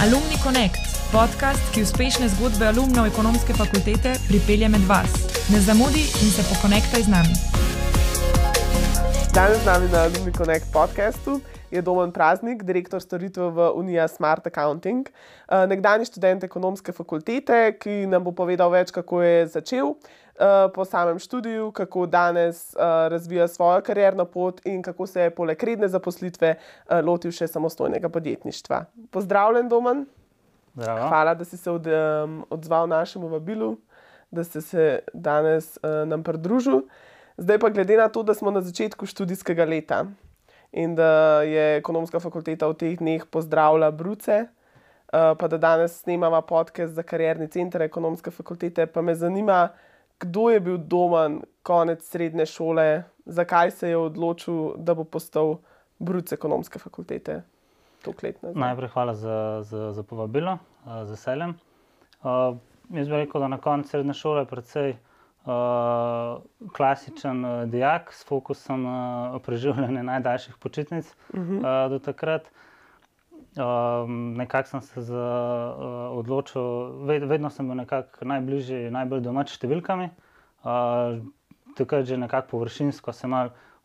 Alumni Connect, podcast, ki uspešne zgodbe alumnov ekonomske fakultete pripelje med vas. Ne zamudi in se pokonektaj z nami. Danes z nami na Alumni Connect podcastu je Domen Praznik, direktor storitev v Unija Smart Accounting, eh, nekdani študent ekonomske fakultete, ki nam bo povedal več, kako je začel eh, po samem študiju, kako danes eh, razvija svojo karjerno pot in kako se je poleg redne zaposlitve lotil še samostojnega podjetništva. Pozdravljen, Domen. Zdravo. Hvala, da si se od, um, odzval našemu vabilu, da si se danes uh, nam pridružil. Zdaj pa glede na to, da smo na začetku študijskega leta in da je ekonomska fakulteta v teh dneh pozdravila Bruce, uh, pa da danes snemamo podcast za karjerni center ekonomske fakultete, pa me zanima, kdo je bil domen konec srednje šole, zakaj se je odločil, da bo postal Bruce ekonomske fakultete. Najprej hvala za, za, za povabilo, z veseljem. Uh, jaz bi rekel, da na koncu srednje šole je precej uh, klasičen uh, dijak s fokusom na uh, preživljanje najdaljših počitnic uh -huh. uh, do takrat. Uh, nekako sem se za, uh, odločil, ved, vedno sem bil nekako najbližji, najbolj domač številkami. Uh, takrat že nekako površinsko sem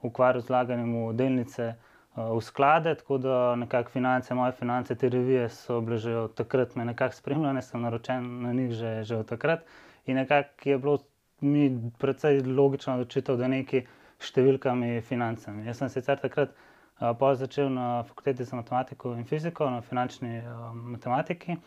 ukvarjal z vlaganjem v delnice v sklade, tako da nekako finance, moje finance, te revije so bile že od takrat, me nekako spremljale, sem naročen na njih že, že od takrat. In nekako je bilo mi precej logično odločitev, da neki številkami financami. Jaz sem sicer takrat uh, začel na fakulteti za matematiko in fiziko, na finančni uh, matematiki.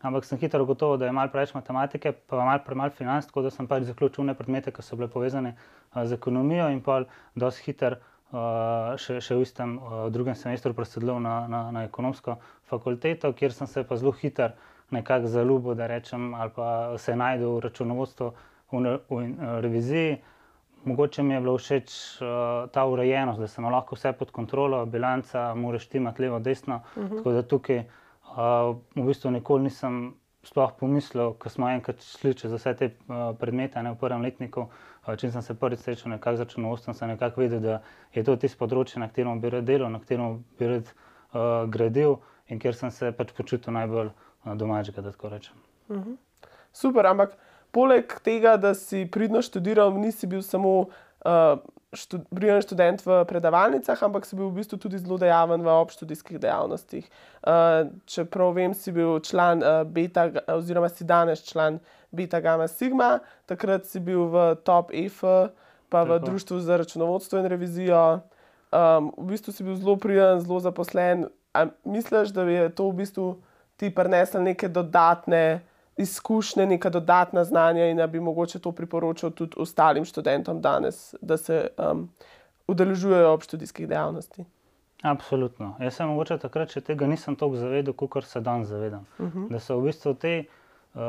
Ampak sem hitro ugotovil, da je malo preveč matematike, pa malo premalo financ, tako da sem pač zaključil ne predmete, ki so bile povezane uh, z ekonomijo in pa dosti hiter uh, še, še v istem uh, drugem semestru presedlil na, na, na ekonomsko fakulteto, kjer sem se pa zelo hiter nekako zaljubil, da rečem, ali pa se najdel v računovodstvu v, v, v uh, reviziji. Mogoče mi je bilo všeč uh, ta urejenost, da sem lahko vse pod kontrolo, bilanca, moraš imeti levo, desno. Uh -huh. Tako da tukaj uh, v bistvu nikoli nisem sploh pomislil, ko smo enkrat šli čez vse te uh, predmete ne, v prvem letniku. Uh, če sem se prvič srečal nekako z računovodstvom, sem nekako vedel, da je to tisto področje, na katerem bi rad delal, na katerem bi rad uh, gradil in kjer sem se pač počutil najbolj uh, domačega, da tako rečem. Uh mhm. -huh. Super, ampak poleg tega, da si pridno študiral, nisi bil samo. Uh, Brijan študent v predavalnicah, ampak si bil v bistvu tudi zelo dejaven v obštudijskih dejavnostih. Uh, čeprav vem, si bil član uh, Beta, oziroma si danes član Beta Gamma Sigma, takrat si bil v Top EF, pa v Tako. Društvu za računovodstvo in revizijo. Um, v bistvu si bil zelo prijazen, zelo zaposlen. A misliš, da je to v bistvu ti prinesel neke dodatne? Izkušnje, neka dodatna znanja in da bi mogoče to priporočil tudi ostalim študentom danes, da se um, udeležujejo ob študijskih dejavnostih. Absolutno. Jaz sem mogoče takrat, če tega nisem tako zavedal, kot se danes zavedam. Uh mhm. -huh. Da so v bistvu te uh,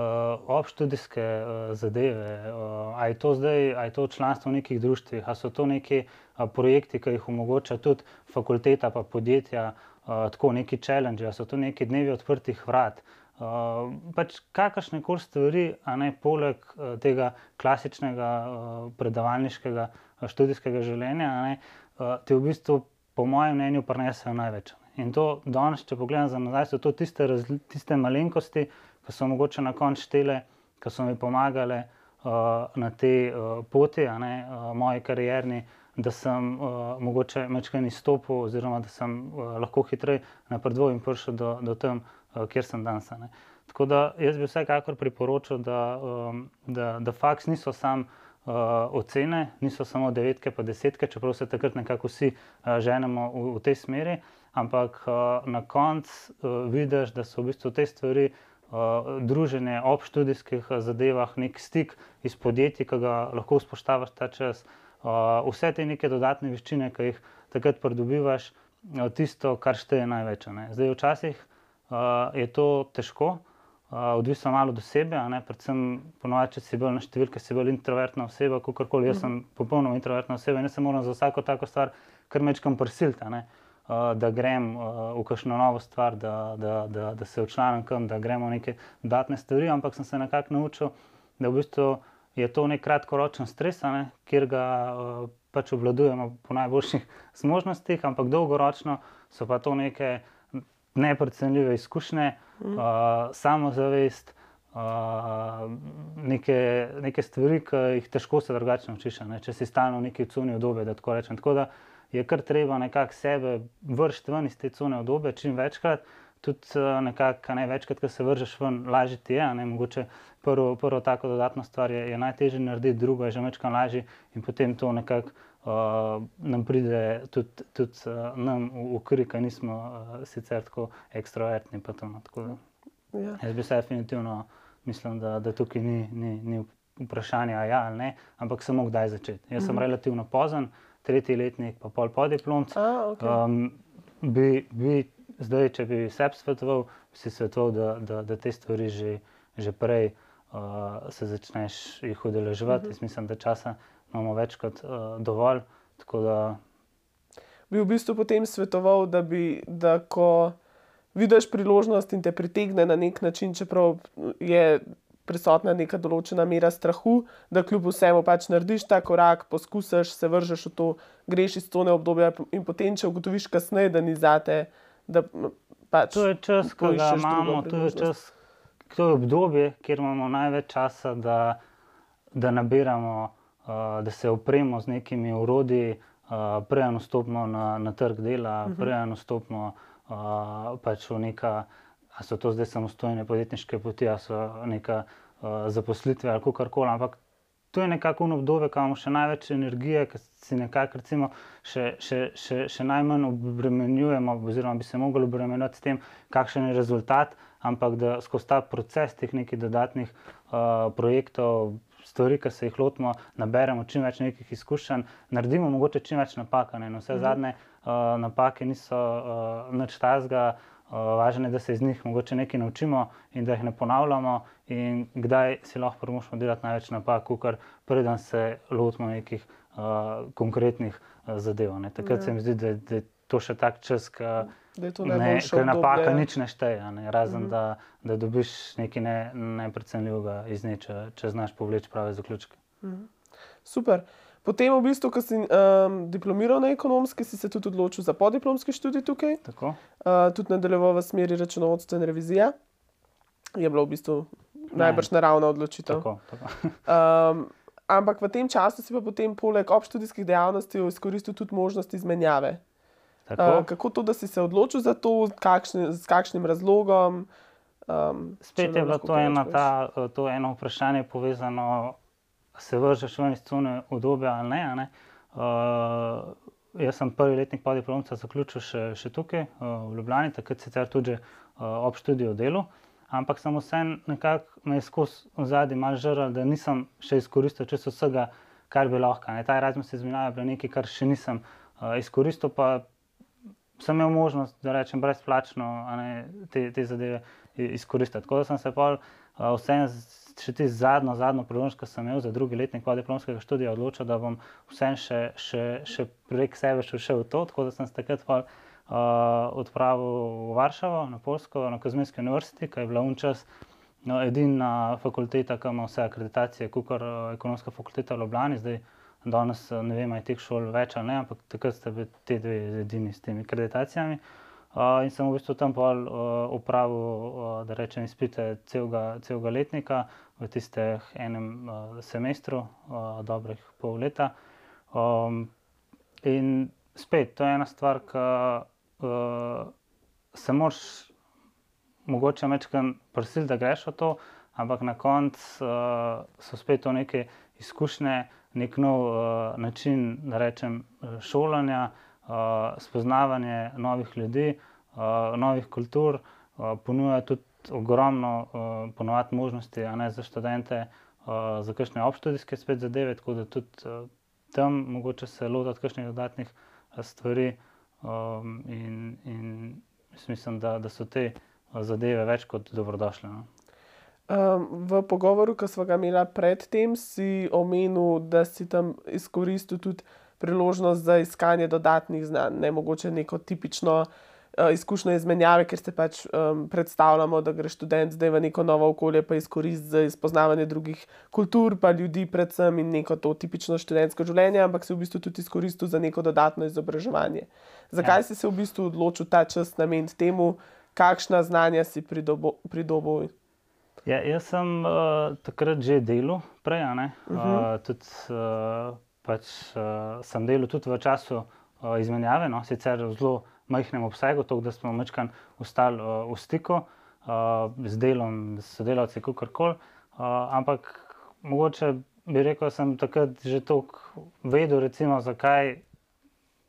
obštudijske uh, zadeve, uh, aj to zdaj, aj to članstvo v nekih društvih, ali so to neki uh, projekti, ki jih omogoča tudi fakulteta, pa podjetja, uh, tako neki challenge, ali so to neki dnevi odprtih vrat. Uh, Uh, pač kakršne koli stvari, a ne poleg uh, tega klasičnega uh, predavalniškega uh, študijskega življenja, ne, uh, ti v bistvu, po mojem mnenju, prenesejo največ. In to danes, če pogledam za nazaj, so to tiste, tiste malenkosti, ki so mogoče na koncu štele, ki so mi pomagale uh, na tej uh, poti, ne uh, moji karierni. Da sem uh, mogoče večkrat izstopil, oziroma da sem uh, lahko hitreje napredoval in prišel do, do tam, kjer sem danes. Tako da jaz bi vsekakor priporočil, da, da, da faks niso samo uh, ocene, niso samo devetke, pa desetke, čeprav se takrat nekako vsi uh, ženemo v, v tej smeri, ampak uh, na koncu uh, vidiš, da so v bistvu te stvari. Uh, druženje ob študijskih zadevah, nek stik iz podjetij, ki ga lahko spoštavaš ta čas, uh, vse te neke dodatne veščine, ki jih takrat pridobivaš, uh, tisto, kar šteje največ. Ne. Zdaj, včasih je to težko, uh, odvisno malo od sebe, predvsem ponovadi, če si bolj na številke, si bolj introvertna oseba, kot koli. Jaz sem popolnoma introvertna oseba in se moram za vsako tako stvar kar mečkam prisiliti. Uh, da grem uh, v kakšno novo stvar, da, da, da, da se učlanim kam, da gremo neke dodatne stvari, ampak sem se nekako naučil, da v bistvu je to nek kratkoročen stres, ne, kjer ga uh, pač obvladujemo po najboljših zmožnostih, ampak dolgoročno so pa to neke neprecenljive izkušnje, uh, samozavest, uh, neke, neke stvari, ki jih težko se drugače naučiš. Ne? Če si stalno v neki cuni odobe, da tako rečem. Tako da je kar treba nekako sebe vršiti ven iz te cune odobe čim večkrat. Tudi nekako največkrat, ko se vržeš ven, lažje ti je. Ne? Mogoče prvo, prvo tako dodatno stvar je, je najtežje narediti, drugo je že večkrat lažje in potem to nekako uh, nam pride tudi, tudi uh, nam v, v kri, ker nismo uh, sicer tako ekstrovertni. No, tako da, ja. Jaz bi se definitivno mislim, da, da tukaj ni, ni, ni vprašanje, ja ali ne, ampak samo kdaj začeti. Jaz sem mhm. relativno pozen, tretji letnik, pa pol podiplomc. Okay. Um, bi, bi, zdaj, če bi sebi svetoval, bi si svetoval, da, da, da te stvari že, že prej uh, se začneš jih udeleževati. Uh mhm. -huh. Mislim, da časa imamo več kot uh, dovolj. Da... Bi v bistvu potem svetoval, da bi, da ko vidiš priložnost in te pritegne na nek način, čeprav je prisotna neka določena mera strahu, da kljub vsemu pač narediš ta korak, poskusiš, se vržeš v to, greš iz tone obdobja in potem, če ugotoviš kasneje, da ni zate. Da, pač, to je čas, ko ga imamo, to je čas, to je obdobje, kjer imamo največ časa, da, da nabiramo, uh, da se opremo z nekimi urodji, uh, prej nastopimo na, na trg dela, uh -huh. prej nastopimo uh, pač v neka ali so to zdaj samostojne podjetniške poti, ali so neka uh, zaposlitve ali kar koli. Ampak to je nekako obdobje, ko imamo še največ energije, ki si nekako recimo, še, še, še, še najmanj obremenjujemo, oziroma bi se mogli obremeniti s tem, kakšen je rezultat, ampak da skozi ta proces teh nekih dodatnih uh, projektov. Stvari, ki se jih lotimo, naberemo čim več nekih izkušenj, naredimo mogoče čim več napak. Ne? No, vse mhm. zadnje uh, napake niso uh, nič tazga, uh, Važno je, da se iz njih mogoče nekaj naučimo in da jih ne ponavljamo, in kdaj si lahko pomočimo delati največ napak, kar preden se lotimo nekih uh, konkretnih uh, zadev. Ne. Takrat ja. se mi zdi, da, da je to še tak čas, ki napaka nič ne šteje, ne, razen mhm. da, da dobiš nekaj ne, neprecenljivega iz nje, če, če znaš povleči prave zaključke. Mhm. Super. Potem, v bistvu, ko si um, diplomiral na ekonomski, si se tudi odločil za podiplomski študij tukaj. Uh, tudi nadaljeval v smeri računovodstva in revizije. Je bilo v bistvu najbrž naravna odločitev. Tako, tako. um, ampak v tem času si pa potem, poleg obštudijskih dejavnosti, izkoristil tudi možnost izmenjave. Uh, kako to, da si se odločil za to, kakšni, s kakšnim razlogom? Um, Spet je bilo to, ena, ta, to eno vprašanje povezano se vržeš ven iz cune obdobja ali ne. ne. Uh, jaz sem prvi letnik podiplomca zaključil še, še tukaj uh, v Ljubljani, takrat sicer tudi uh, ob študiju delu. Ampak sem vsem nekako me skozi zadnji mal žrl, da nisem še izkoristil čisto vsega, kar bi lahko. Ne. Ta razmer se izmenjava, je nekaj, kar še nisem uh, izkoristil, pa sem imel možnost, da rečem brezplačno ne, te, te zadeve izkoristiti. Tako da sem se pa uh, vsem še ti zadnjo, zadnjo priložnost, ki sem imel za drugi letnik diplomskega študija, odločil, da bom vsem še, še, še prek sebe šel v to. Tako da sem se takrat uh, odpravil v Varšavo, na Polsko, na Kozminski univerziti, ki je bila unčas. No, edina fakulteta, ki ima vse akreditacije, kot je ekonomska fakulteta v Ljubljani, zdaj danes ne vem, ali je teh šol več ali ne, ampak takrat ste bili te dve edini s temi akreditacijami. Uh, in sem v bistvu tam pol upravil, uh, uh, da rečem, izpite celega, celega letnika v tistih enem uh, semestru, uh, dobrih pol leta. Um, in spet, to je ena stvar, ki uh, se moraš mogoče večkrat prositi, da greš v to, ampak na koncu uh, so spet to neke izkušnje, nek nov uh, način, da rečem, šolanja uh, spoznavanje novih ljudi, uh, novih kultur, uh, ponuja tudi ogromno uh, ponovadi možnosti ne, za študente, uh, za kakšne obštudijske spet zadeve, tako da tudi uh, tam mogoče se lotiti kakšnih dodatnih uh, stvari. Um, in, in mislim, da, da so te zadeve več kot dobrodošle. No. Um, v pogovoru, ki smo ga imeli predtem, si omenil, da si tam izkoristil tudi priložnost za iskanje dodatnih znanj, ne mogoče neko tipično uh, izkušnjo izmenjave, ker se pač um, predstavljamo, da gre študent zdaj v neko novo okolje, pa izkoristi za spoznavanje drugih kultur, pa ljudi, predvsem in neko to tipično študentsko življenje, ampak si v bistvu tudi izkoristil za neko dodatno izobraževanje. Zakaj ja. si se v bistvu odločil ta čas nameniti temu? kakšna znanja si pridobil? Ja, jaz sem uh, takrat že delal, prej, uh -huh. uh, tudi, uh, pač, uh, sem delal tudi v času uh, izmenjave, no, sicer zelo majhnem obsegu, tako da smo večkrat ostali uh, v stiku uh, z delom, s sodelavci, kako koli. Uh, ampak mogoče bi rekel, da sem takrat že toliko vedel, recimo, zakaj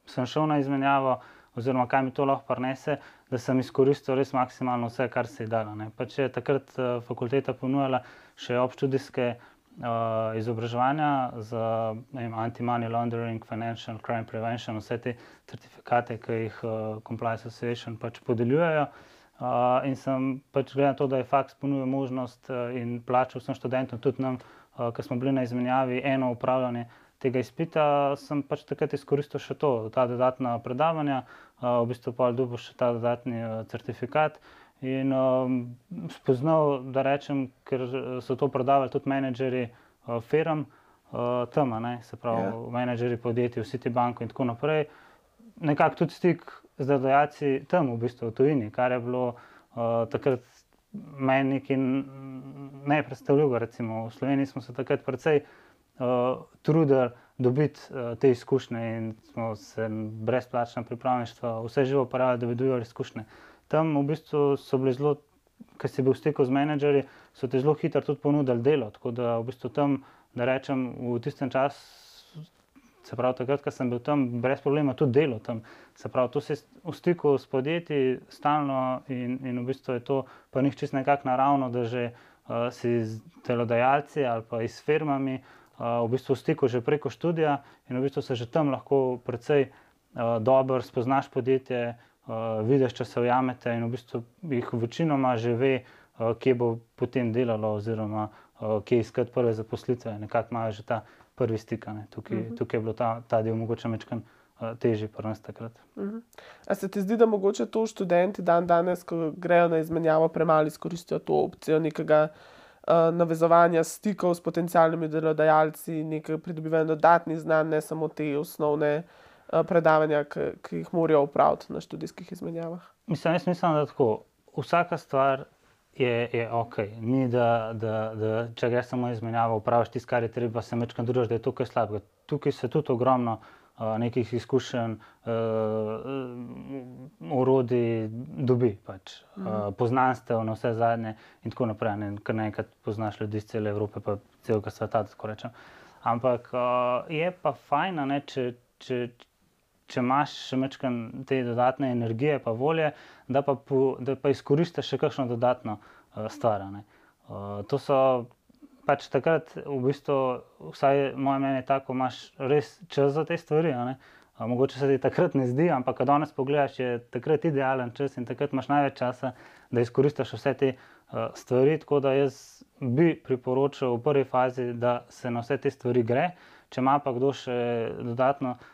sem šel na izmenjavo, oziroma kaj mi to lahko prinese, da sem izkoristil res maksimalno vse, kar se je dalo. Pač je takrat uh, fakulteta ponujala še obštudijske uh, izobraževanja za anti-money laundering, financial crime prevention, vse te certifikate, ki jih uh, Compliance Association pač podeljujejo. Uh, in sem pač gledal to, da je faks ponudil možnost uh, in plačal vsem študentom, tudi nam, uh, ki smo bili na izmenjavi, eno upravljanje tega izpita, sem pač takrat izkoristil še to, ta dodatna predavanja, v bistvu pa dobil še ta dodatni certifikat. In um, spoznal, da rečem, ker so to prodavali tudi menedžerji uh, firm, uh, tam, se pravi, yeah. Ja. menedžerji podjetij, vsi ti banki in tako naprej. Nekako tudi stik z delodajalci tam, v bistvu v tujini, kar je bilo uh, takrat meni nekaj nepredstavljivega. Recimo v Sloveniji smo se takrat precej uh, uh, trudili dobiti uh, te izkušnje in smo se brezplačno pripravništvo, vse živo uporabljali, da bi dobili izkušnje. Tam v bistvu so bili zelo, ker si bil v stiku z menedžerji, so ti zelo hitro tudi ponudili delo. Tako da v bistvu tam, da rečem, v tistem času. Se pravi, takrat, ko sem bil tam, brez problema tudi delal tam. Se pravi, tu si v stiku s podjetji, stalno in, in v bistvu je to pa njih čisto nekako naravno, da že uh, si z delodajalci ali pa s firmami uh, v bistvu v stiku že preko študija in v bistvu se že tam lahko precej uh, dobro spoznaš podjetje, uh, vidiš, če se ujamete in v bistvu jih večinoma že ve, uh, kje bo potem delalo oziroma uh, kje iskati prve zaposlitve. Nekako imajo že ta prvi stik. Tukaj, uh mhm. -huh. tukaj je bilo ta, ta del mogoče mečkan. Težje pa nas takrat. Uh -huh. A se ti zdi, da mogoče to študenti dan danes, ko grejo na izmenjavo, premalo izkoristijo to opcijo nekega uh, uh, navezovanja stikov s potencijalnimi delodajalci, nekaj pridobivanja dodatnih znanj, ne samo te osnovne uh, predavanja, ki jih morajo upraviti na študijskih izmenjavah. Mislim, jaz mislim, da tako. Vsaka stvar je, je ok. Ni, da, da, da če greš samo izmenjavo, upraviš tisto, kar je treba, se mečkam družiš, da je tukaj slabo. Tukaj se tudi ogromno nekih izkušenj, urodij dobi, pač, mhm. poznanstev na vse zadnje in tako naprej. Ne, kar nekaj poznaš ljudi iz cele Evrope, pa celega sveta, tako rečem. Ampak je pa fajn, ne, če, če, če imaš še nekaj te dodatne energije, pa volje, da pa, po, da pa izkoristiš še kakšno dodatno stvar. To so pač takrat, v bistvu, vsaj moje mnenje je tako, imaš res čas za te stvari. Mogoče se ti takrat ne zdi, ampak ko danes pogledaš, je takrat idealen čas in takrat imaš največ časa, da izkoristiš vse te uh, stvari. Tako da jaz bi priporočil v prvi fazi, da se na vse te stvari gre. Če ima pa kdo še dodatno uh,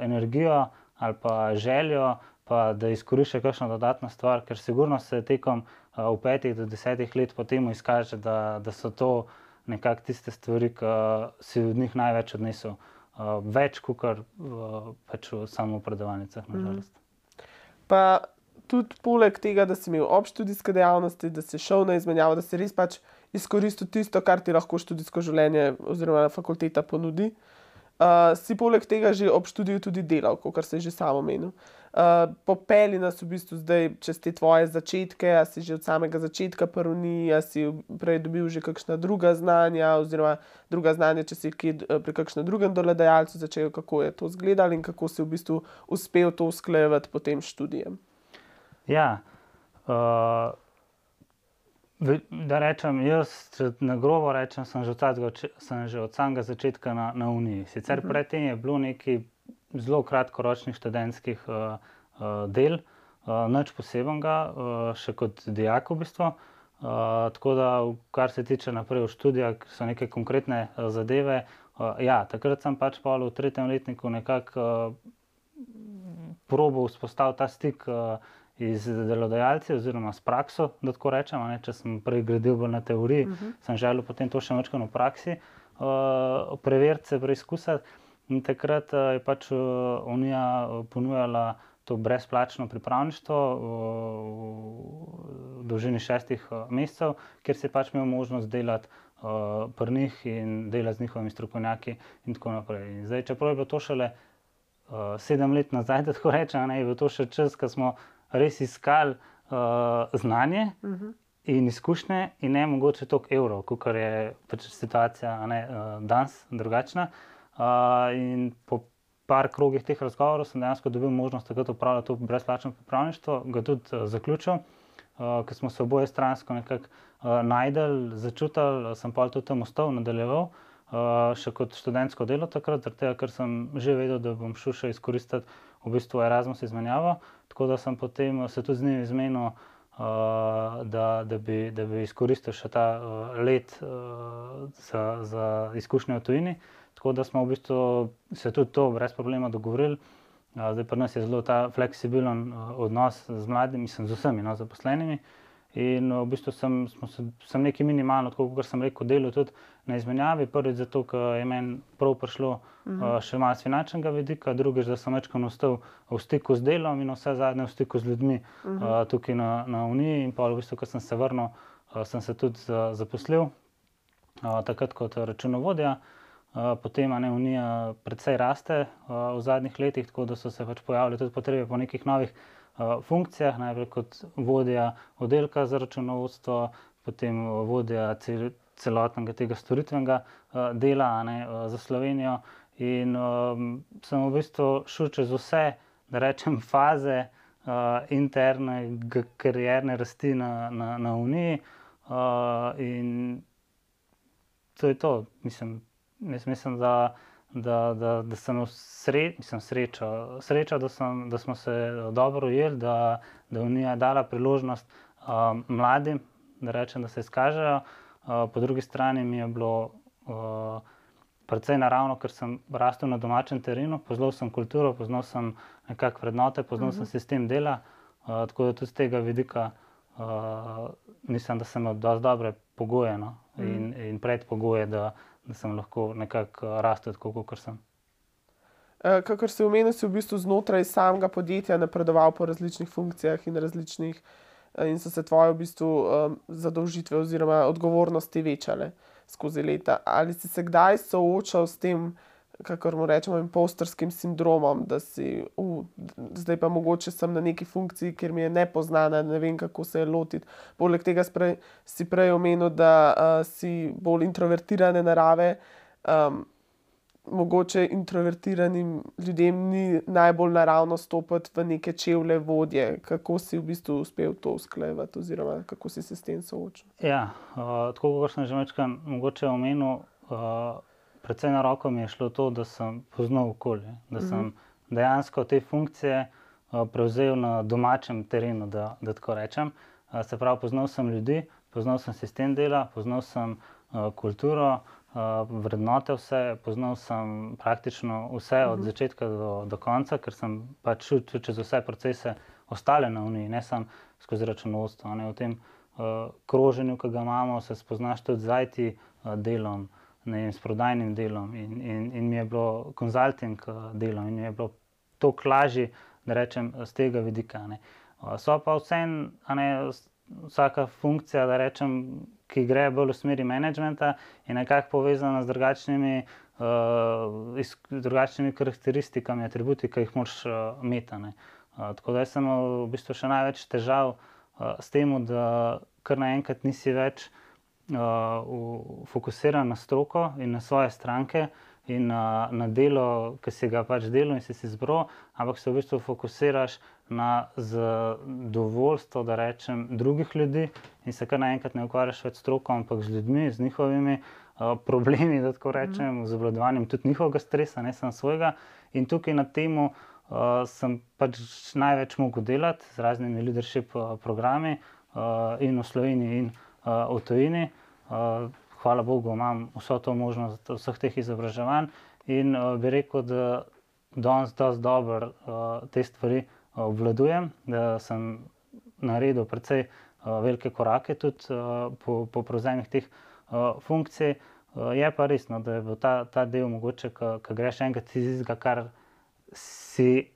energijo ali pa željo, pa da izkorišča kakšno dodatno stvar, ker sigurno se tekom uh, v petih do desetih let potem izkaže, da, da so to nekako tiste stvari, ki si od njih največ odnesel, uh, več kot kar uh, pač v samo predavalnicah, nažalost. Mm. Pa tudi poleg tega, da si imel obštudijske dejavnosti, da si šel na izmenjavo, da si res pač izkoristil tisto, kar ti lahko študijsko življenje oziroma fakulteta ponudi. Uh, si poleg tega že ob študiju tudi delal, kot se je že samo menil. Uh, popeli nas v bistvu zdaj čez te tvoje začetke, a si že od samega začetka prvni, a si prej dobil že kakšna druga znanja, oziroma druga znanja, če si kje, pri kakšnem drugem doledajalcu začel, kako je to izgledalo in kako si v bistvu uspel to usklajevati potem študijem. Ja. Uh... Da rečem, jaz na grobo rečem, sem že od, tadgo, sem že od samega začetka na, na Uniji. Sicer uh mhm. -huh. predtem je bilo nekaj zelo kratkoročnih študentskih uh, uh, del, uh, nič posebenega, uh, še kot dijak v bistvu. Uh, tako da, kar se tiče naprej v študijah, so neke konkretne uh, zadeve. Uh, ja, takrat sem pač pa v tretjem letniku nekako uh, probo vzpostaviti ta stik. Uh, iz delodajalci oziroma s prakso, da tako rečem. Ne, če sem prej gradil bolj na teoriji, uh mhm. -huh. sem želel potem to še nekaj v praksi uh, preveriti, se preizkusiti. In takrat uh, je pač uh, Unija ponujala to brezplačno pripravništvo v dolžini šestih mesecev, kjer si pač imel možnost delati pri njih in delati z njihovimi strokovnjaki in tako naprej. In zdaj, čeprav je bilo to šele sedem let nazaj, da tako rečem, je bilo to še čas, ko smo res iskali znanje. Uh -huh in izkušnje, in ne mogoče toliko evrov, kot je pač situacija ne, uh, danes drugačna. Uh, in po par krogih teh razgovorov sem dejansko dobil možnost takrat upravljati to brezplačno pripravništvo, ga tudi uh, zaključil, uh, ker smo se oboje stransko nekako uh, najdel, začutil, sem pa tudi tam ostal, nadaljeval. Uh, še kot študentsko delo takrat, tega, ker sem že vedel, da bom šel še izkoristiti v bistvu Erasmus izmenjavo. Tako da sem potem se tudi z njim izmenil, uh, uh, da, da, bi, da bi izkoristil še ta uh, let uh, za, za izkušnje v tujini. Tako da smo v bistvu se tudi to brez problema dogovorili. Uh, zdaj pa nas je zelo ta fleksibilen uh, odnos z mladimi, mislim, z vsemi no, zaposlenimi. Uh, In v bistvu sem, se, sem nekaj minimalno, kot sem rekel, delal tudi na izmenjavi. Prvič zato, je meni prav prišlo uh -huh. uh, še malo z finančnega vidika, drugič, da sem večkrat ostal v stiku z delom in vse zadnje v stiku z ljudmi uh -huh. uh, tukaj na, na Uniji. In pa v bistvu, ko sem se vrnil, uh, sem se tudi uh, zaposlil, uh, takrat kot računovodja. Uh, potem je Unija precej raste uh, v zadnjih letih, tako da so se pač pojavile tudi potrebe po nekih novih funkcijah, najprej kot vodja oddelka za računovodstvo, potem vodja cel, celotnega tega storitvenega dela ne, za Slovenijo. In um, sem v bistvu šel čez vse, da rečem, faze uh, interne, karierne rasti na, na, na Uniji. Uh, in to je to, mislim, mislim da da, da, da sem sre, mislim, sreča, sreča da, sem, da smo se dobro ujeli, da, da je Unija dala priložnost um, mladim, da rečem, da se izkažejo. Uh, po drugi strani mi je bilo uh, precej naravno, ker sem rastel na domačem terenu, poznal sem kulturo, poznal sem nekakšne vrednote, poznal uh -huh. sem mhm. sistem dela. Uh, tako da tudi z tega vidika uh, mislim, da sem imel dosti dobre pogoje no? -huh. in, in predpogoje, da, da sem lahko nekako eh, rastel, tako kot sem. Eh, Kakor si omenil, si v bistvu znotraj samega podjetja napredoval po različnih funkcijah in različnih, eh, in so se tvoje v bistvu um, zadolžitve oziroma odgovornosti večale skozi leta. Ali si se kdaj soočal s tem, kako mu rečemo, impostorskim sindromom, da si, uh, zdaj pa mogoče sem na neki funkciji, ker mi je nepoznana, ne vem, kako se je lotiti. Poleg tega sprej, si prej omenil, da uh, si bolj introvertirane narave. Um, mogoče introvertiranim ljudem ni najbolj naravno stopiti v neke čevlje vodje. Kako si v bistvu uspel to usklajevati, oziroma kako si se s tem soočil? Ja, uh, tako kot sem že večkrat omenil. Uh, predvsem na roko mi je šlo to, da sem poznal okolje, da sem uh mhm. -huh. dejansko te funkcije uh, prevzel na domačem terenu. Da, da tako rečem. Uh, se pravi, poznal sem ljudi, poznal sem sistem dela, poznal sem uh, kulturo, uh, vrednote, vse, poznal sem praktično vse uh -huh. od mhm. začetka do, do konca, ker sem pač šel čez vse procese, ostale na Uniji, ne samo skozi računovodstvo. V tem uh, kroženju, ki ga imamo, se spoznaš tudi z IT uh, delom vem, s prodajnim delom in, in, in mi je bilo konzulting eh, delo in mi je bilo to klažje, da rečem, z tega vidika. Ne. Eh, so pa vseeno, vsaka funkcija, da rečem, ki gre bolj v smeri menedžmenta, je nekako povezana z drugačnimi, uh, drugačnimi karakteristikami, atributi, ki jih moraš uh, imeti. Uh, tako da sem v bistvu še največ težav uh, s tem, da kar naenkrat nisi več uh, fokusiran na stroko in na svoje stranke in na, na delo, ki si ga pač delal in si si izbral, ampak se v bistvu fokusiraš na zadovoljstvo, da rečem, drugih ljudi in se kar naenkrat ne ukvarjaš več s stroko, ampak z ljudmi, z njihovimi. Uh, problemi, da tako rečem, z obvladovanjem tudi njihovega stresa, ne samo svojega. In tukaj na tem uh, sem pač največ mogel delati z raznimi leadership uh, programi uh, in v Sloveniji, in uh, v tujini. Uh, hvala Bogu, imam vso to možnost vseh teh izobraževanj in uh, bi rekel, da danes dosti dobro uh, te stvari uh, obvladujem, da sem naredil precej uh, velike korake tudi uh, po, po prevzemih teh uh, funkcij. Uh, je pa resno, da je ta, ta del mogoče, ki greš enkrat iz tega, kar si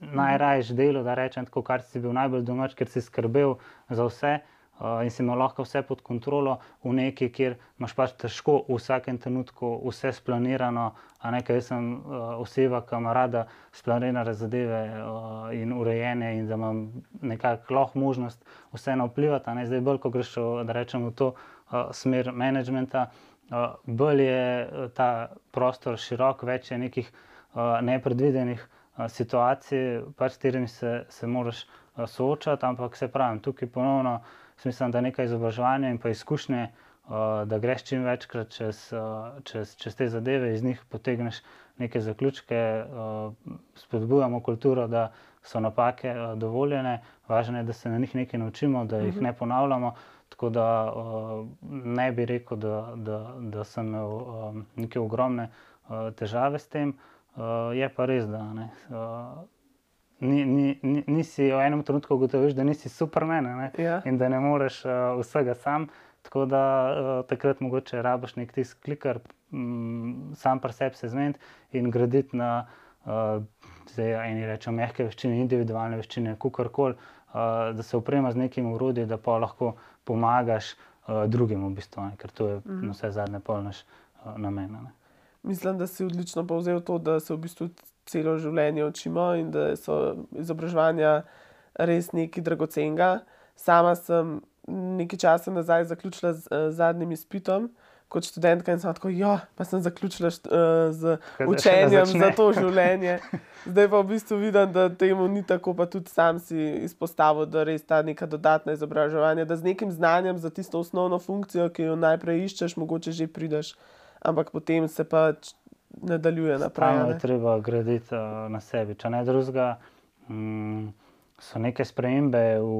najraješ delo, da rečem tako, kar si bil najbolj domač, ker si skrbel za vse. Uh, in si imel lahko vse pod kontrolo, v neki, kjer imaš pač težko v vsakem trenutku vse splanirano. Nekaj sem uh, oseba, ki ima rada splanirane zadeve uh, in urejene, in da imam nekako lahko možnost vseeno vplivati. Zdaj, bolj ko greš v, rečem, v to uh, smer menedžmenta, uh, bolj je ta prostor širok, več je nekih uh, nepredvidenih uh, situacij, pač s katerimi se, se moraš soočati, ampak se pravi, tukaj ponovno mislim, da nekaj izobraževanja in pa izkušnje, uh, da greš čim večkrat čez, uh, čez, čez te zadeve, iz njih potegneš neke zaključke, uh, spodbujamo kulturo, da so napake dovoljene, važno je, da se na njih nekaj naučimo, da jih ne ponavljamo. Tako da ne bi rekel, da, da, da sem imel neke ogromne težave s tem. Je pa res, da ne, ni, ni, ni, nisi v enem trenutku ugotoviš, da nisi supermen ja. in da ne moreš uh, vsega sam. Tako da uh, takrat mogoče rabiš nek tisk klikar, um, sam pa sebi se zmeniti in graditi na, uh, zdaj eni rečemo, mehke veščine, individualne veščine, kukorkoli, uh, da se uprema z nekim urodjem, da pa lahko pomagaš uh, drugim v bistvu, ne? ker to je mm. vse zadnje polnaš uh, namen. Mislim, da si odlično povzel to, da se v bistvu celo življenje učimo in da so izobraževanja res nekaj dragocenega. Sama sem nekaj časa nazaj zaključila z uh, zadnjim izpitom. Kot študentka in sem tako, ja, pa sem zaključila št, uh, z učenjem za to življenje. Zdaj pa v bistvu vidim, da temu ni tako, pa tudi sam si izpostavil, da res ta neka dodatna izobraževanja, da z nekim znanjem za tisto osnovno funkcijo, ki jo najprej iščeš, mogoče že prideš, ampak potem se pa nadaljuje naprej. Pravno je treba graditi uh, na sebi. Če ne drugega, um, so neke spremembe v,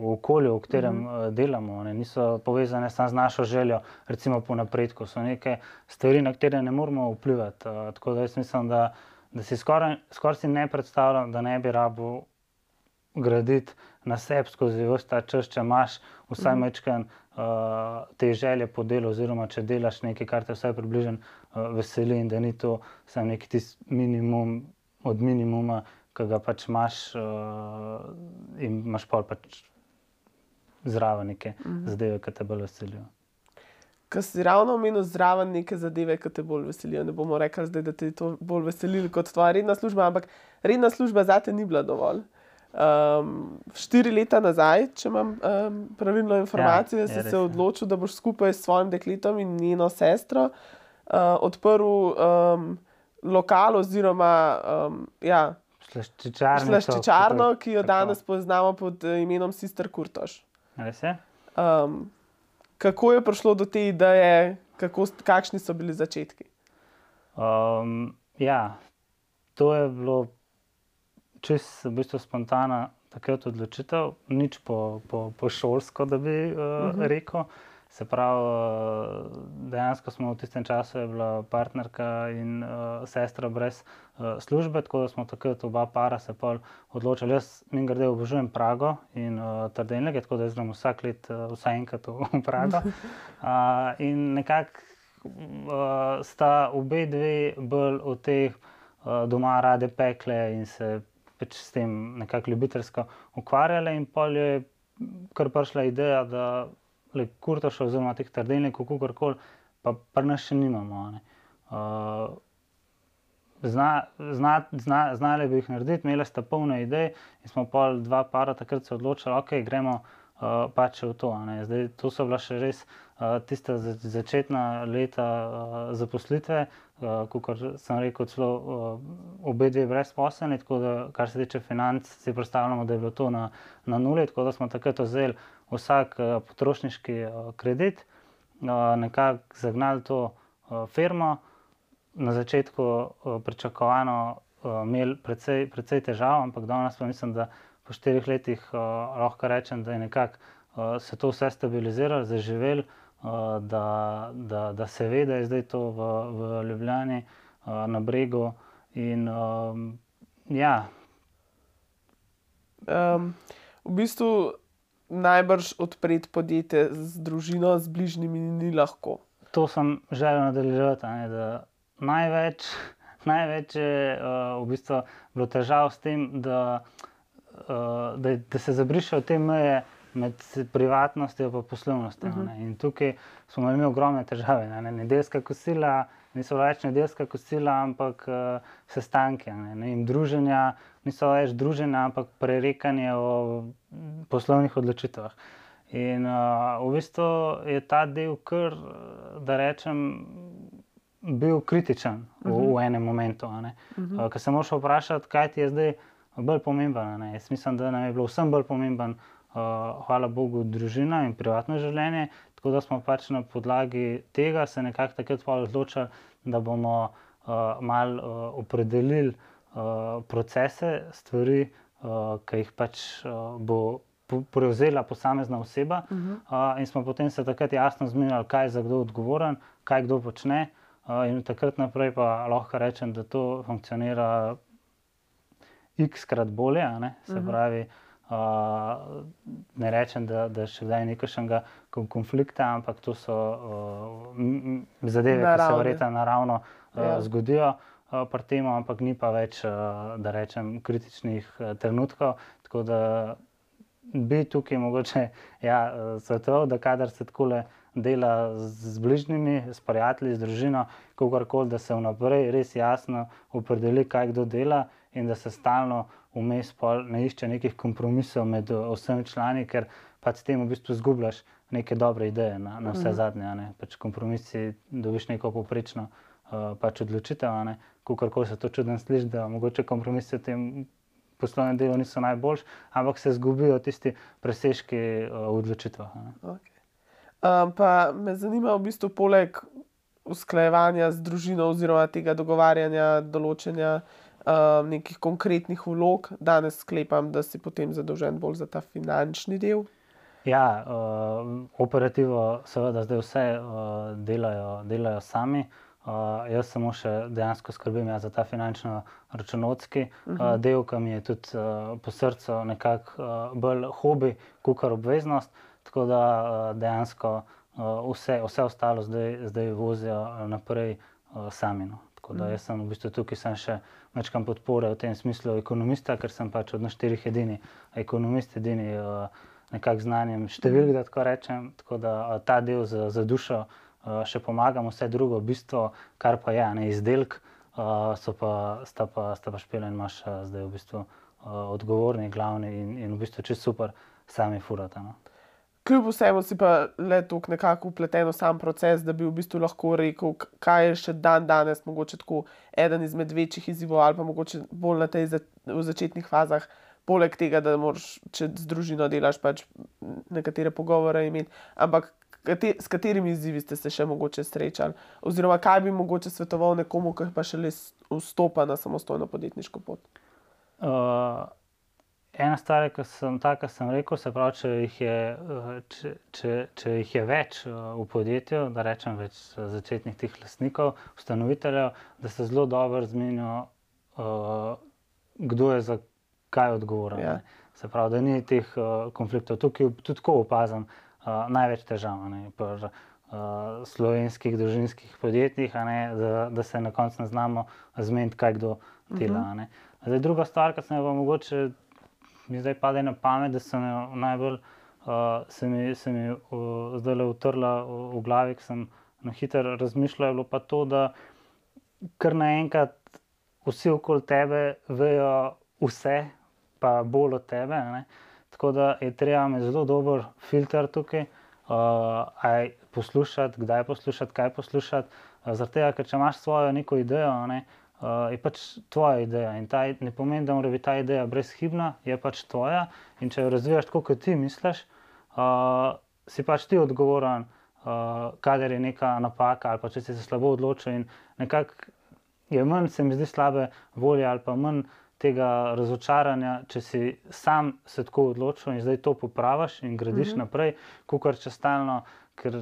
v okolju, v katerem mm -hmm. delamo, ne, niso povezane samo z našo željo, recimo po napredku. So neke stvari, na katere ne moremo vplivati. Uh, tako da jaz mislim, da, da si skoraj skor si ne predstavljam, da ne bi rabo graditi na sebi skozi vse ta čas, če imaš vsaj mm. mečken uh, te želje po delu, oziroma če delaš nekaj, kar te vsaj približno uh, veseli in da ni to samo neki tisti minimum od minimuma, ki ga pač imaš uh, in imaš pa pač zraven neke mm. zadeve, ki te bolj veselijo. Ker si ravno omenil zraven neke zadeve, ki te bolj veselijo. Ne bomo rekli, zdaj, da te je to bolj veselilo kot tvoja redna služba, ampak redna služba za te ni bila dovolj. Um, štiri leta nazaj, če imam um, pravilno informacijo, ja, si se odločil, da boš skupaj s svojim dekletom in njeno sestro uh, odprl um, lokal oziroma um, ja, slaščičarno, ki jo danes poznamo pod uh, imenom Sister Kurtoš. Um, kako je prišlo do te ideje, kako, kakšni so bili začetki? Um, ja, to je bilo čez v bistvu spontana takrat odločitev, nič po, po, po šolsko, da bi uh, uh -huh. rekel. Se pravi, uh, dejansko smo v tistem času bila partnerka in uh, sestra brez uh, službe, tako da smo takrat oba para se odločili. Jaz, mi grede, obožujem Prago in uh, Tardenjake, tako da zdaj vsak let uh, vsaj enkrat v Prago. Uh, in nekako uh, sta obe dve bolj od teh uh, doma rade pekle in se pač s tem nekako ljubiteljsko ukvarjali, in pa je kar prišla ideja, da le kurtoš, oziroma teh trdenikov, kako koli, pa pa nas še nimamo. Uh, zna, zna, zna, znali bi jih narediti, imeli sta polne ideje, in smo pa dva para takrat se odločili, okay, gremo uh, pač v to. Zdaj, to so bila še res uh, tista začetna leta uh, zaposlitve, uh, kot sem rekel, celo uh, obe dve brezposelni. Tako da, kar se tiče financ, si predstavljamo, da je bilo to na, na nuli. Tako da smo takrat vzeli vsak uh, potrošniški uh, kredit, uh, nekako zagnali to firmo. Na začetku pričakovano imeli precej, precej težav, ampak danes pa mislim, da po štirih letih lahko rečem, da je nekako se to vse stabiliziralo, zaživelo, da, da, da se ve, da je zdaj to v, v Ljubljani, na bregu. In, ja. um, v bistvu najbrž odpreti podjetje z družino, z bližnjimi, ni lahko. To sem želel nadaljevati. Največ največ je uh, v bistvu bilo težav s tem, da, uh, da, da se zabrišajo te meje med privatnostjo in poslovnostjo. Uh -huh. In tukaj smo imeli ogromne težave. Ne? Nedeljska kosila, niso več nedeljska kosila, ampak uh, sestanke. Ne? Ne? In druženja niso več druženja, ampak prerekanje o poslovnih odločitvah. In uh, v bistvu je ta del, kar da rečem, bil kritičen v, uh -huh. v enem momentu. Uh -huh. uh, Ker se moraš vprašati, kaj ti je zdaj bolj pomemben. Jaz mislim, da nam je bilo vsem bolj pomemben uh, hvala Bogu, družina in privatno življenje. Tako da smo pač na podlagi tega se nekako takrat odločili, da bomo uh, malo uh, opredelili uh, procese, stvari, uh, ki jih pač uh, bo. Prevzela posamezna oseba, uh -huh. uh, in smo potem se takrat jasno zmenili, kaj je za kdo odgovoren, kaj kdo počne. Uh, in takrat naprej pa lahko rečem, da to funkcionira x-krat bolje. Se uh -huh. pravi, uh, Uh, ne rečem, da, da še zdaj ni nekakšnega konflikta, ampak to so uh, zadeve, Naravne. ki se verjetno naravno uh, ja. zgodijo uh, pri tem, ampak ni pa več, uh, da rečem, kritičnih uh, trenutkov. Tako da bi tukaj mogoče ja, svetoval, da kadar se tako le. Dela z bližnjimi, s prijatelji, z družino, kako koli, da se vnaprej res jasno opredeli, kaj kdo dela, in da se stalno vmes ne išče nekih kompromisov med eh, vsemi člani, ker pač s tem v bistvu izgubljaš neke dobre ideje na, na vse mhm. zadnje. Pač kompromisi, dobiš neko poprečno uh, pač odločitev, kako se to čudno sliši, da mogoče kompromisi v tem. Poslovne delo niso najboljši, ampak se izgubijo tisti presežki uh, v odločitvah. Okay. Um, pa me zanima, v bistvu, poleg usklajevanja z družino, oziroma tega dogovarjanja, določenja um, nekih konkretnih vlog, danes sklepam, da si potem zadolžen bolj za ta finančni del. Ja, uh, operativo, seveda, zdaj vse uh, delajo, delajo sami. Uh, jaz samo še dejansko skrbim ja, za ta finančno-računovodski uh -huh. uh, del, ki mi je tudi uh, po srcu nekako uh, bolj hobi, kot kar obveznost. Tako da uh, dejansko uh, vse, vse ostalo zdaj, zdaj vozijo naprej uh, sami. No. Tako da jaz sem v bistvu tukaj sem še večkrat podpore v tem smislu ekonomista, ker sem pač od naštirih edini ekonomist, edini uh, nekak znanjem številk, da tako rečem. Tako da uh, ta del za, za dušo uh, še pomagam, vse drugo, bistvo, kar pa je, ne izdelek, so pa, sta pa, sta pa špela in imaš zdaj v bistvu odgovorni, glavni in, in v bistvu čez super sami furata. No kljub vsemu si pa le tako nekako upleten v sam proces, da bi v bistvu lahko rekel, kaj je še dan danes, mogoče tako eden izmed večjih izzivov, ali pa mogoče bolj na tej za, začetnih fazah. Poleg tega, da moraš, če z družino delaš, pač nekatere pogovore imeti, ampak kate, s katerimi izzivi ste se še mogoče srečali, oziroma kaj bi mogoče svetoval nekomu, ki pa še le vstopa na samostojno podjetniško pot? Uh, Ena stvar, ki sem tako rekel, se pravi, če jih, je, če, če, če jih je več v podjetju, da rečem več začetnih teh lastnikov, ustanoviteljev, da se zelo dobro zmenijo, uh, kdo je za kaj odgovoren. Ja. Se pravi, da ni teh uh, konfliktov. Tukaj tudi tako opazim uh, največ težav pri uh, slovenskih družinskih podjetjih, ne, da, da se na koncu ne znamo zmeniti, kaj kdo dela. Uh -huh. Zdaj, druga stvar, ki se mi bo mogoče mi zdaj pade na pamet, da sem najbolj, uh, se mi, se mi uh, zdaj le utrla v, v glavi, ker sem na hitro razmišljal. Je bilo pa to, da kar naenkrat vsi okoli tebe vejo vse, pa bolj od tebe. Ne? Tako da je treba imeti zelo dober filter tukaj, uh, poslušati, kdaj poslušati, kaj poslušati. Uh, tega, ker če imaš svojo neko idejo, ne, uh, uh, je pač tvoja ideja. In ta, ne pomeni, da mora biti ta ideja brezhibna, je pač tvoja. In če jo razvijaš tako, kot ti misliš, uh, si pač ti odgovoren, uh, kader je neka napaka ali pa če si se slabo odločil. In nekako je manj, se mi zdi, slabe volje ali pa manj. Tega razočaranja, če si sam se tako odločil in zdaj to popraviš in gradiš uh mhm. -huh. naprej, kot če stalno uh, ker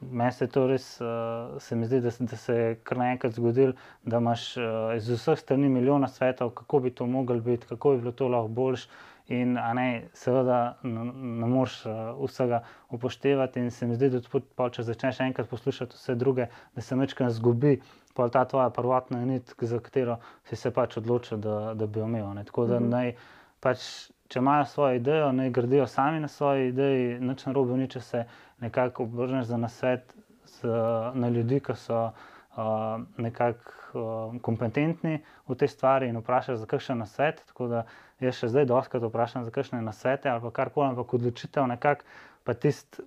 meni se to res, uh, se mi zdi, da, da se je kar naenkrat zgodil, da imaš uh, iz vseh strani milijona svetov, kako bi to moglo biti, kako bi bilo to lahko boljš. In ne, seveda ne, ne moreš vsega upoštevati, in se mi zdi, da tudi, če začneš enkrat poslušati vse druge, da se večkrat zgubi ta tvoja prvotna nit, za katero si se pač odločil, da, da bi jo imel. Ne. Tako da -hmm. naj pač če imajo svojo idejo, naj gradijo sami na svoji ideji, noč na robu, če se nekako obrneš za nasvet z, na ljudi, ki so uh, nekako uh, kompetentni v tej stvari in vprašaš za kakšen nasvet. Tako da jaz še zdaj doskrat vprašam za kakšne nasvete ali kar koli, ampak odločitev nekako pa tist.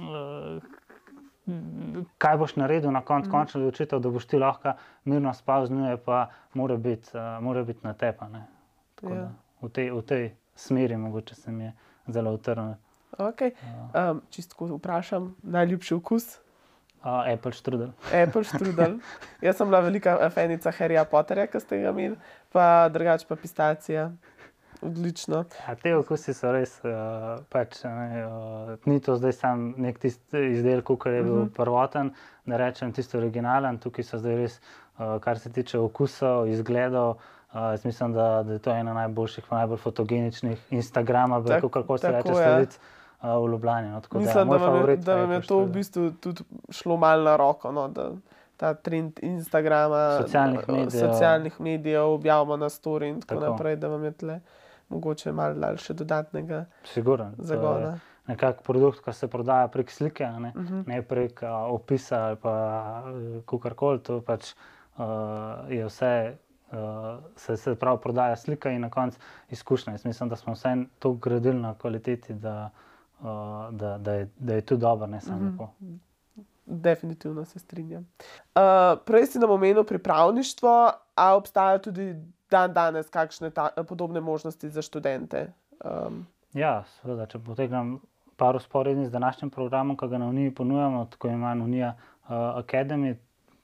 Uh, Kaj boš naredil na koncu, mm. končno odločitev, da boš ti lahko mirno spal z njo, pa mora biti bit na tepa. Ja. V, tej, v tej smeri, mogoče se mi je zelo utrnil. Okay. Um, Čisto vprašam, najljubši okus? Uh, Apple strudel. Apple strudel. Jaz sem bila velika fanica Harryja Potterja, ki ste ga imeli, pa drugače pa pistacija. Odlično. A te okusi so res, uh, pač, ne, uh, ni to zdaj samo nek tisti izdelek, ki je bil uh mhm. -huh. prvoten, da rečem tisto originalen, tukaj so zdaj res, uh, kar se tiče okusov, izgledov. Uh, Uh, mislim, da, da je to ena najboljših, najbolj fotogeničnih Instagramov, tak, kako se reče, sledic uh, v Ljubljani. No, mislim, da, da, je, da vam je to v bistvu tudi šlo malo na roko. No, da, ta trend Instagrama, socialnih medijev, socialnih medijev objavljamo na story in tako, tako naprej, da vam je tle mogoče malo daljše dodatnega Siguren, zagona. Nekako produkt, ki se prodaja prek slike, ne, uh mhm. -huh. ne prek uh, opisa ali pa uh, karkoli. To pač, uh, je vse uh, se, se pravi prodaja slika in na koncu izkušnja. Jaz mislim, da smo vse to gradili na kvaliteti, da, uh, da, da, je, da je to dobro, ne samo lepo. Mm -hmm. Definitivno se strinjam. Uh, prej si nam omenil pripravništvo, a obstajajo tudi dan danes kakšne ta, podobne možnosti za študente? Um. Ja, seveda, če potegnem par usporednic z današnjim programom, ki ga na Uniji ponujamo, tako imenovana Unija uh, Academy,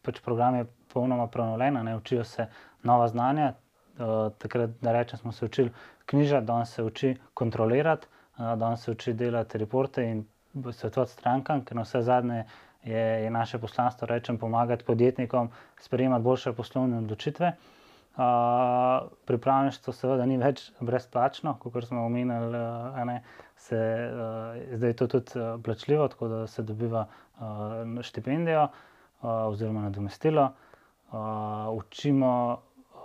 pač program je popolnoma prenovljen, ne učijo se nova znanja. Uh, takrat, da rečem, smo se učili knjižati, danes se uči kontrolirati, uh, danes se uči delati reporte in svetovati strankam, ker na vse zadnje je, je naše poslanstvo, rečem, pomagati podjetnikom sprejemati boljše poslovne odločitve. Uh, pripravništvo seveda ni več brezplačno, kot smo omenili, uh, ne, se, uh, zdaj je to tudi uh, plačljivo, tako da se dobiva uh, štipendijo uh, oziroma nadomestilo. Uh, učimo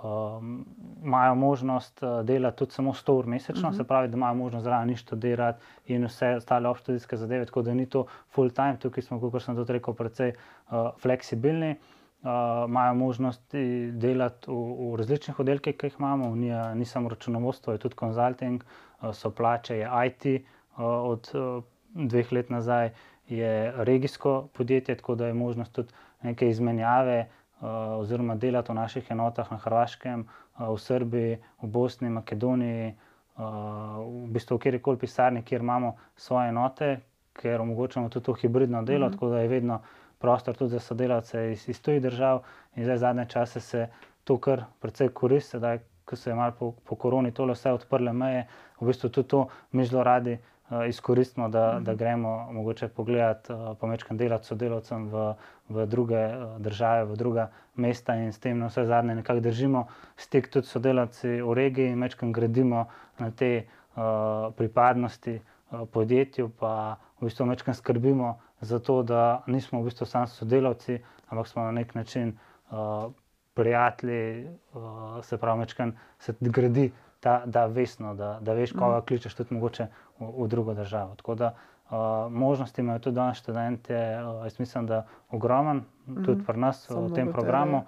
um, imajo možnost uh, delati tudi samo 100 ur mesečno, uh mhm. -huh. se pravi, da imajo možnost zraven ništo delati in vse ostale obštudijske zadeve, tako da ni to full time, tukaj smo, kot sem tudi rekel, precej uh, fleksibilni. Uh, imajo možnost delati v, v različnih oddelkih, ki jih imamo, Unija, ni samo računovodstvo, je tudi konzulting, uh, so plače, je IT uh, od uh, dveh let nazaj, je regijsko podjetje, tako da je možnost tudi neke izmenjave, Eh, oziroma delati v naših enotah na Hrvaškem, eh, v Srbiji, v Bosni, Makedoniji, eh, v bistvu v kjerkoli pisarni, kjer imamo svoje enote, ker omogočamo tudi to hibridno delo, mm -hmm. tako da je vedno prostor tudi za sodelavce iz, iz tujih držav. In zdaj zadnje čase se to kar precej koristi, da ko se je malo po, po koroni tole vse odprle meje, v bistvu tudi to mi zelo radi. Uh, izkoristimo, da, da gremo mogoče pogledati, uh, pa večkrat delati sodelavcem v, v druge uh, države, v druga mesta in s tem na vse zadnje nekako držimo stik tudi sodelavci v regiji in večkrat gradimo na te uh, pripadnosti uh, podjetju, pa v bistvu večkrat skrbimo za to, da nismo v bistvu samo sodelavci, ampak smo na nek način uh, prijatelji, uh, se pravi, večkrat se gradi ta, da vesno, da, da veš, koga mm. kličeš, tudi mogoče v, v drugo državo. Tako da uh, možnosti imajo tudi danes študente, uh, jaz mislim, da ogromen, tudi mm. pri nas Samo v tem programu.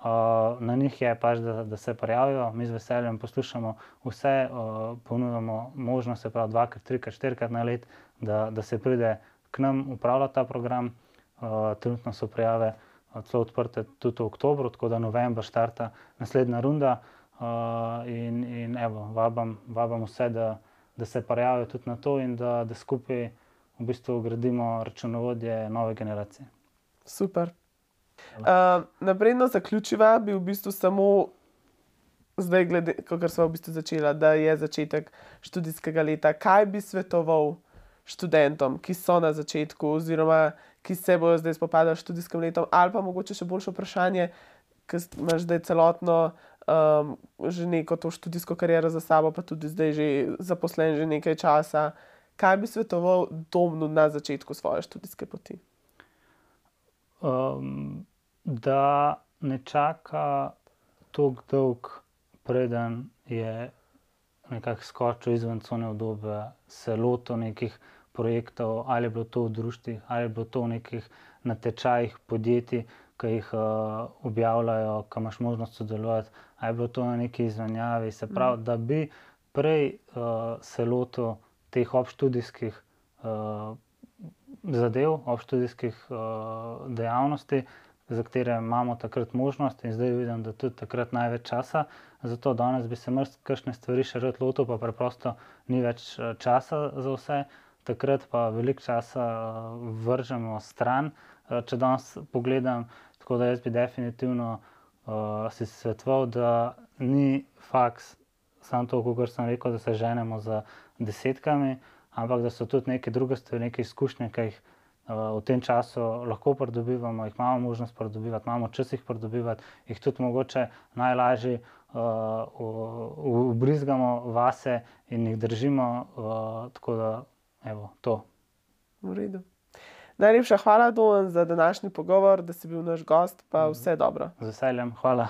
Uh, na njih je pač, da, da se prijavijo, mi z veseljem poslušamo vse, uh, ponudimo možnost, se pravi, dvakrat, trikrat, štirikrat na let, da, da se pride k nam upravljati ta program. Uh, trenutno so prijave uh, celo odprte tudi v oktobru, tako da novembra štarta naslednja runda. Uh, in in evo, vabam, vabam vse, da, da se prijavijo tudi na to, in da, da skupaj v bistvu gradimo računovodje nove generacije. Super. Uh, Naprej na zaključiva bi v bistvu samo. Zdaj, glede to, smo v bistvu začeli, da je začetek študijskega leta, kaj bi svetoval študentom, ki so na začetku, oziroma ki se bodo zdaj spopadali s študijskim letom, ali pa mogoče še boljše vprašanje, ki imaš zdaj celotno um, že neko to študijsko kariero za sabo, pa tudi zdaj že zaposlen že nekaj časa. Kaj bi svetoval domnu na začetku svoje študijske poti? Um, da ne čaka tako dolg, preden je nekako skočil izven cone obdobja, se lotil nekih projektov, ali je bilo to v društvih, ali je bilo to v nekih natečajih podjetij, ki jih uh, objavljajo, ki imaš možnost sodelovati, ali je bilo to na neki izmenjavi. Se pravi, mm. da bi prej uh, se lotil teh obštudijskih uh, zadev, obštudijskih uh, dejavnosti, za katere imamo takrat možnost, in zdaj vidim, da tudi takrat največ časa. Zato danes bi se mrzke stvari še rad lotil, pa preprosto ni več časa za vse. Takrat pa veliko časa vržemo stran. Če danes pogledam, tako da jaz bi definitivno uh, si svetoval, da ni faks samo to, kot sem rekel, da se ženemo za desetkami, ampak da so tudi neke druge stvari, neke izkušnje, ki jih v tem času lahko pridobivamo, jih imamo možnost pridobivati, imamo čas jih pridobivati, jih tudi mogoče najlažje uh, ubrizgamo vase in jih držimo. Uh, tako da, evo, to. V redu. Najlepša hvala, Don, za današnji pogovor, da si bil naš gost, pa vse dobro. Z veseljem, hvala.